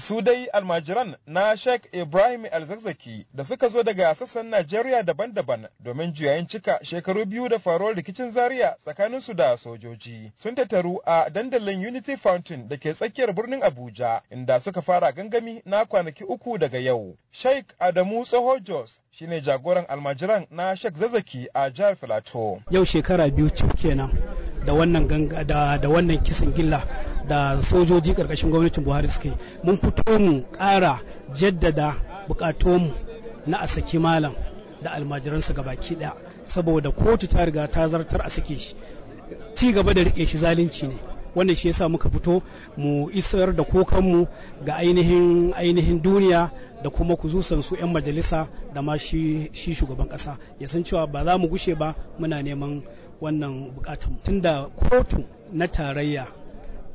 Su dai almajiran na Sheikh Ibrahim Alzazzaki da suka zo daga sassan Najeriya daban-daban domin juyayin cika shekaru biyu da faruwar rikicin Zaria tsakanin su da sojoji. Sun tattaru a dandalin Unity Fountain da ke tsakiyar birnin Abuja inda suka fara gangami na kwanaki uku daga yau. Sheikh Adamu Tsoho Jos shine jagoran almajiran na Sheikh Zazzaki a jihar Filato. Yau shekara biyu cif kenan da wannan da wannan kisan gilla da sojoji ƙarƙashin gwamnatin Buhari suke mun fito mu ƙara jaddada bukatunmu na a saki malam da almajiransa baki ɗaya saboda kotu ta riga ta zartar a sake shi. Ci gaba da riƙe shi zalunci ne. Wannan shi yasa muka fito mu isar da kokanmu ga ainihin ainihin duniya da kuma kuzusan su 'yan majalisa da ma shi, shugaban kasa ya san cewa ba za mu gushe ba muna neman wannan bukatun tunda kotu na tarayya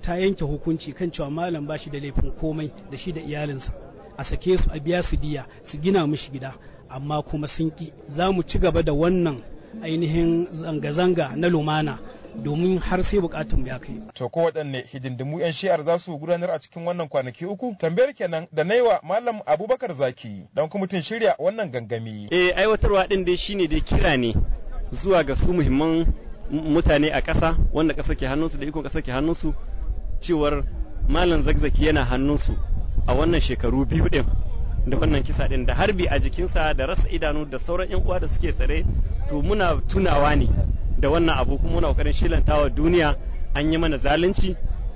ta yanke hukunci kan cewa malam ba shi da laifin komai da shi da iyalinsa a sake su a biya su diya su gina mishi gida amma kuma sun ki za mu ci gaba da wannan ainihin zanga-zanga na lumana domin har sai bukatun ya kai. To ko waɗanne hidindimu 'yan shi'ar za su gudanar a cikin wannan kwanaki uku? Tambayar kenan da naiwa Malam Abubakar Zaki don kwamitin shirya wannan gangami. Eh aiwatarwa ɗin dai shine dai kira ne zuwa ga su muhimman mutane a ƙasa wanda ƙasa ke hannunsu da ikon ƙasa ke hannunsu cewar Malam Zagzaki yana hannunsu a wannan shekaru biyu ɗin. da wannan kisa ɗin da harbi a jikinsa da rasa idanu da sauran 'yan uwa da suke tsare to muna tunawa ne da wannan abu kuma muna ƙoƙarin shilantawa duniya an yi mana zalunci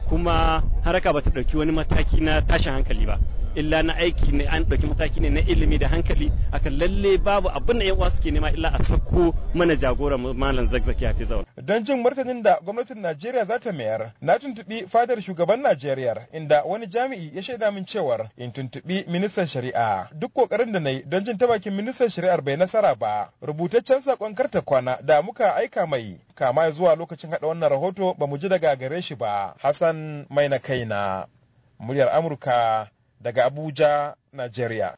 kuma haraka bata ɗauki wani mataki na tashin hankali ba. Illa na aiki ne an ɗauki mataki ne na ilimi da hankali akan lalle babu abin da yan uwa suke nema illa a sako mana jagora malam zagzaki a zaune. don jin martanin da gwamnatin najeriya za ta mayar na tuntuɓi fadar shugaban najeriya inda wani jami'i ya shaida min cewar in tuntuɓi ministan shari'a. Duk ƙoƙarin da na yi don jin ta bakin ministan shari'ar bai nasara ba. Rubutaccen saƙon karta kwana da muka aika mai. Kama zuwa lokacin haɗa wannan rahoto ba mu ji daga gare shi ba hassan mai na kaina muryar amurka daga Abuja, Najeriya.